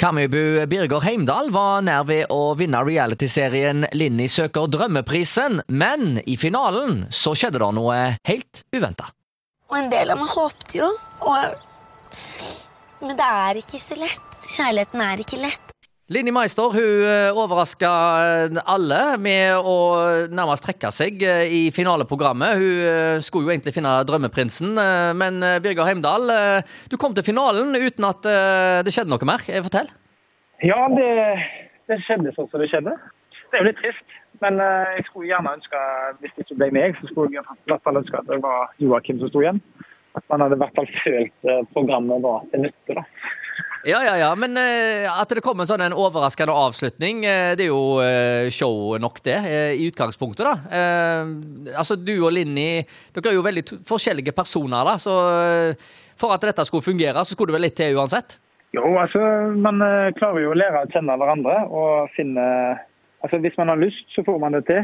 Kamøybu Birger Heimdal var nær ved å vinne realityserien Linni søker drømmeprisen, men i finalen så skjedde det noe helt uventa. Og en del av meg håpte jo, og Men det er ikke så lett. Kjærligheten er ikke lett. Linni Meister hun overraska alle med å nærmest trekke seg eh, i finaleprogrammet. Hun eh, skulle jo egentlig finne drømmeprinsen, eh, men Birger Heimdal, du kom til finalen uten at det skjedde noe mer. Fortell. Ja, det, det skjedde sånn som det skjedde. Det er jo litt trist. Men jeg skulle gjerne ønske, hvis det ikke ble meg, så skulle jeg i hvert fall ønske at det var Joakim som sto igjen. At man hadde i hvert fall følt programmet var til nytte, da. Ja, ja, ja. Men uh, at det kom en sånn en overraskende avslutning, uh, det er jo uh, show nok, det. I utgangspunktet, da. altså, du og Linni, dere er jo veldig forskjellige personer, da. Så for at dette skulle fungere, så skulle det vel litt til uansett? Jo, altså, man klarer jo å lære å kjenne hverandre og finne Altså, Hvis man har lyst, så får man det til.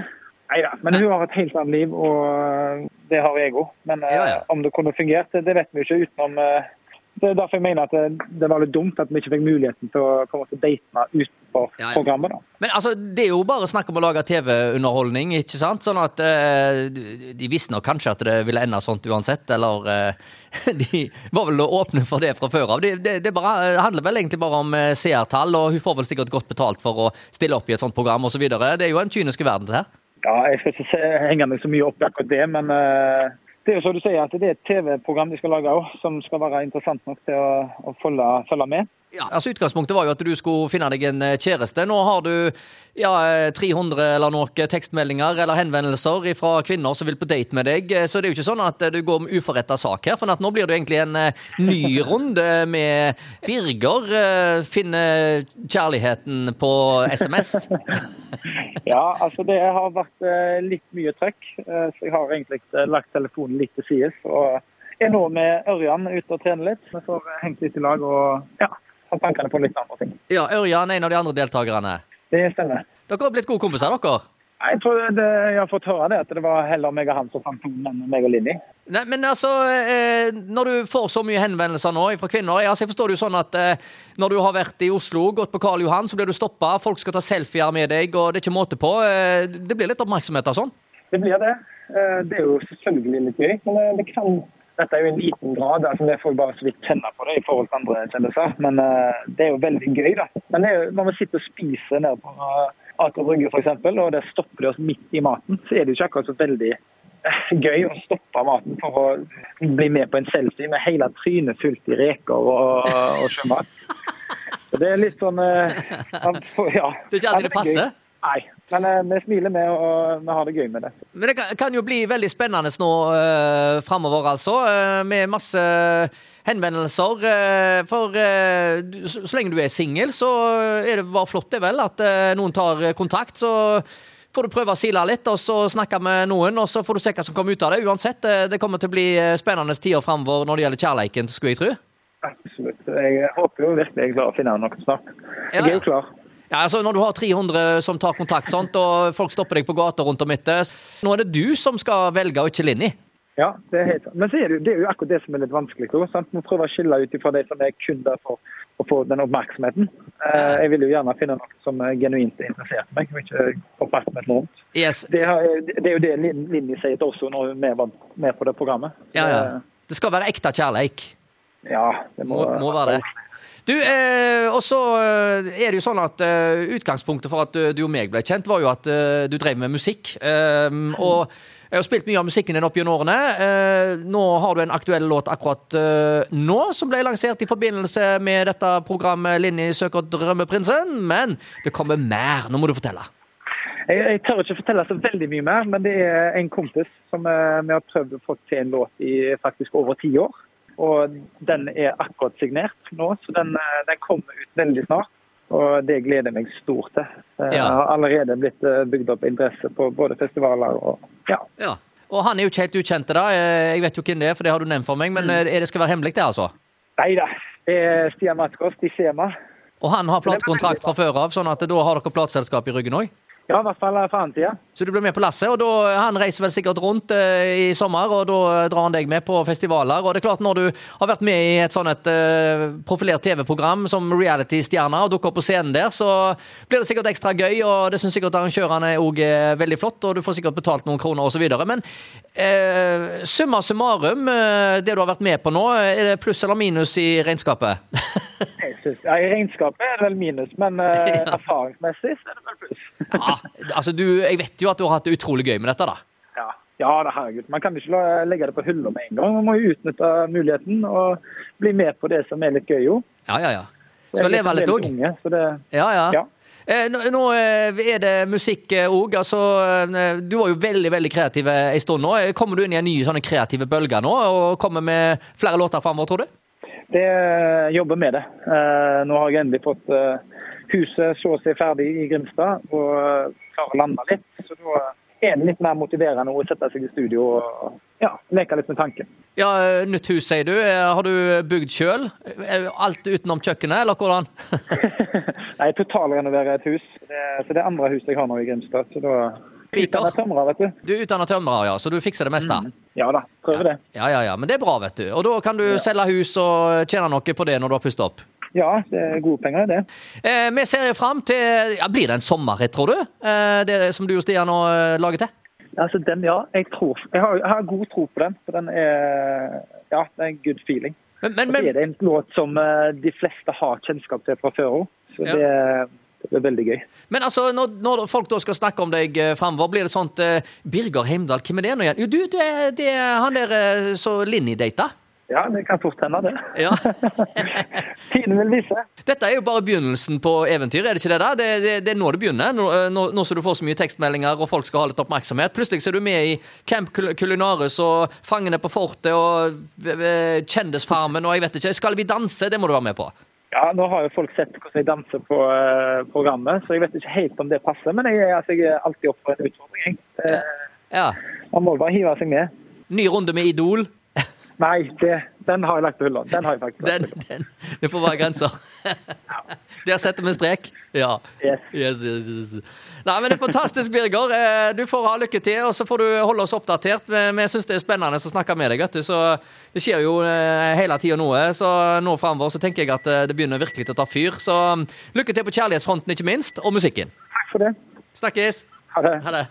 Nei da, men hun har et helt annet liv, og det har jeg òg. Men ja, ja. om det kunne fungert, det vet vi ikke utenom det er derfor jeg mener at det, det, var litt dumt at vi ikke fikk muligheten til å på en måte date utenfor ja, ja. programmet. da. Men altså, Det er jo bare snakk om å lage TV-underholdning, ikke sant? Sånn at eh, De visste nok kanskje at det ville ende sånt uansett, eller eh, De var vel åpne for det fra før av. Det, det, det bare, handler vel egentlig bare om eh, seertall, og hun får vel sikkert godt betalt for å stille opp i et sånt program osv. Det er jo en kynisk verden, det her. Ja, jeg skal ikke henge meg så mye opp i akkurat det, men uh det er jo så du sier at det er et TV-program de skal lage òg, som skal være interessant nok til å, å følge, følge med. Ja, altså Utgangspunktet var jo at du skulle finne deg en eh, kjæreste. Nå har du ja, 300 eh, eller noen tekstmeldinger eller henvendelser fra kvinner som vil på date med deg. Så det er jo ikke sånn at du går med uforretta sak her. For nå blir det egentlig en eh, ny runde med Birger finner kjærligheten på SMS. ja, altså det har vært litt mye trøkk. Så jeg har egentlig lagt telefonen litt til side. Og er nå med Ørjan ute og trener litt. Vi får hengt litt i lag og ja, ha tankene på litt andre ting. Ja, Ørjan er en av de andre deltakerne? Det stemmer. Dere har blitt gode kompiser, dere? Jeg tror det, jeg har fått høre det, at det var heller meg og han som fant tonen enn meg og Linni. Nei, men altså, eh, Når du får så mye henvendelser nå fra kvinner altså, jeg forstår det jo sånn at eh, Når du har vært i Oslo, gått på Karl Johan, så blir du stoppa. Folk skal ta selfier med deg, og det er ikke måte på. Eh, det blir litt oppmerksomhet av sånn? Det blir det. Eh, det er jo selvfølgelig litt gøy, men det kan dette er jo en liten grad, altså det får bare så vidt kjenne på det i forhold til andre kjendiser. Men det er jo veldig gøy, da. Men jo, når vi sitter og spiser nede på Aker Brygge f.eks., og det stopper de oss midt i maten, så er det jo ikke akkurat så veldig uh, gøy å stoppe maten for å bli med på en selfie med hele trynet fullt i reker og, og sjømat. Så det er litt sånn uh, ja. Det er ikke alltid det passer? Nei, men uh, vi smiler med og vi har det gøy med det. Men det kan, jo bli veldig spennende nå uh, framover, altså. Med masse henvendelser. Uh, for uh, så, lenge du er singel, så er det bare flott, det vel, at noen tar kontakt. Så får du prøve å sile litt, og så snakke med noen, og så får du se hva som kommer ut av det. Uansett, det kommer til å bli spennende tider framover når det gjelder kjærleiken, skulle jeg tro. Absolutt. Jeg håper jo virkelig jeg klarer å finne noe snart. Jeg er jo klar. Ja, altså Når du har 300 som tar kontakt, sant, og folk stopper deg på gata rundt om etter, nå er det du som skal velge, og ikke Linni? Ja, det er helt sant. Men er det, det er jo akkurat det som er litt vanskelig. Sant? Må prøve å skille ut fra de som er kun der for å få den oppmerksomheten. Eh, jeg vil jo gjerne finne noe som er genuint er interessert meg, og ikke oppmerksomhet rundt. Yes. Det, det, er jo det Linni sier til oss når vi var med på det programmet. Ja, ja. Eh, det skal være ekte kjærleik. Ja, det må, må, må være det. Du, eh, og så eh, er det jo sånn at eh, Utgangspunktet for at du og meg ble kjent, var jo at eh, du drev med musikk. Og jeg har spilt mye av musikken din opp gjennom årene. Uh, nå har du en aktuell låt akkurat nå, som ble lansert i forbindelse med dette programmet Linni søker drømmeprinsen. Men det kommer mer. Nå må du fortelle. Jeg, jeg, tør ikke fortelle så veldig mye mer, men det er en kompis som vi har prøvd å få til en låt i faktisk over ti år. Og den er akkurat signert nå, så den, eh, den kommer ut veldig snart. Og det gleder jeg meg stort til. Det ja. har allerede blitt eh, bygd opp interesse på både festivaler og ja. ja. Og han er jo ikke helt ukjent, da. Eh, jeg vet jo hvem det er, for det har du nevnt for meg. Men mm. er det skal være hemmelig, det, altså? Nei da. Det er Stian Matkost i Skjema. Og han har platekontrakt fra før av, sånn at da har dere plateselskap i ryggen òg? Ja, i hvert fall for hans. Så du blir med på lasset, og da, han reiser vel sikkert rundt eh, i sommer, og da drar han deg med på festivaler. Og det er klart, når du har vært med i et sånn et eh, profilert TV-program som reality-stjerne og dukker opp på scenen der, så blir det sikkert ekstra gøy, og det syns sikkert arrangørene òg er veldig flott, og du får sikkert betalt noen kroner osv. Men eh, summa summarum, eh, det du har vært med på nå, er det pluss eller minus i regnskapet? Synes, ja, I regnskapet er det vel minus, men eh, erfaringsmessig er det vel pluss. Ja, altså du, jeg vet jo at du har hatt det utrolig gøy med dette, da. Ja, ja da, herregud. Man kan ikke legge det på hylla med en gang. Man må jo utnytte muligheten og bli med på det som er litt gøy, jo. Ja, ja, ja. Skal leve litt òg. Ja, ja. Ja. Eh, Nå, eh, er det musikk òg. Altså, eh, du var jo veldig veldig kreativ en stund nå. Kommer du inn i en ny sånne kreative bølge nå og kommer med flere låter framover, tror du? det jobber med det. Nå har jeg endelig fått huset så å si ferdig i Grimstad og uh, klarer å lande litt. Så da er det litt mer motiverende å sette seg i studio og ja, leke litt med tanken. Ja, eh, Nytt hus, sier du. Eh, Har du bygd sjøl? Alt utenom kjøkkenet, eller hvordan? Nei, totalrenoverer et hus. Det, så det er andre huset jeg har nå i Grimstad. Så da Utdanna tømrer, vet du. Du er utdanna tømrer, ja, så du fikser det meste? Ja da, prøver det. Ja, ja, ja, Men det er bra, vet du. Og da kan du selge hus og tjene noe på det når du har pustet opp. Ja, det er gode penger det. Eh, vi ser fram til ja, Blir det en sommer, tror du? Eh, det som du og Stian nå eh, lager til? Altså den, ja, jeg tror Jeg har, jeg har god tro på den. For den er Ja, det er en good feeling. Men, men, Og det er det en låt som eh, de fleste har kjennskap til fra før òg. Så Ja. det, det blir veldig gøy. men altså, når, når folk da skal snakke om deg eh, framover, blir det sånt eh, Birger Heimdal, hvem er det nå igjen? Jo, du, det, det er han der så Linni data. Ja, det kan fort hende, det. Ja. Tiden vil vise. Dette er jo bare begynnelsen på eventyr, er det ikke det? da? Det, det, det er nå det begynner. Nå, eh, nå, nå som du får så mye tekstmeldinger og folk skal ha litt oppmerksomhet. Plutselig er du med i Camp Cul- Culinaris og Fangene på fortet og eh, Kjendisfarmen og jeg vet ikke. Skal vi danse? Det må du være med på. Ja, Nå har jo folk sett hvordan jeg danser på uh, programmet, så jeg vet ikke helt om det passer. Men jeg, altså, jeg er alltid opp for en utfordring. jeg. Eh, Ja. Man må bare hive seg med. Ny runde med Idol. Nei, det, den har jeg lagt på hylla. Den har jeg faktisk lagt den, den, det får være grenser. Der setter vi strek. Ja. Yes. Yes, yes. Nei, men Det er fantastisk, Birger. Eh, Du får ha lykke til, og så får du holde oss oppdatert. Vi, syns det er spennende å snakke med deg. Så Det skjer jo eh, hele tida noe. Så nå framover så tenker jeg at eh, det begynner virkelig til å ta fyr. Så lykke til på kjærlighetsfronten, ikke minst, og musikken. Takk for det. Snakkes. Ha det. Ha det.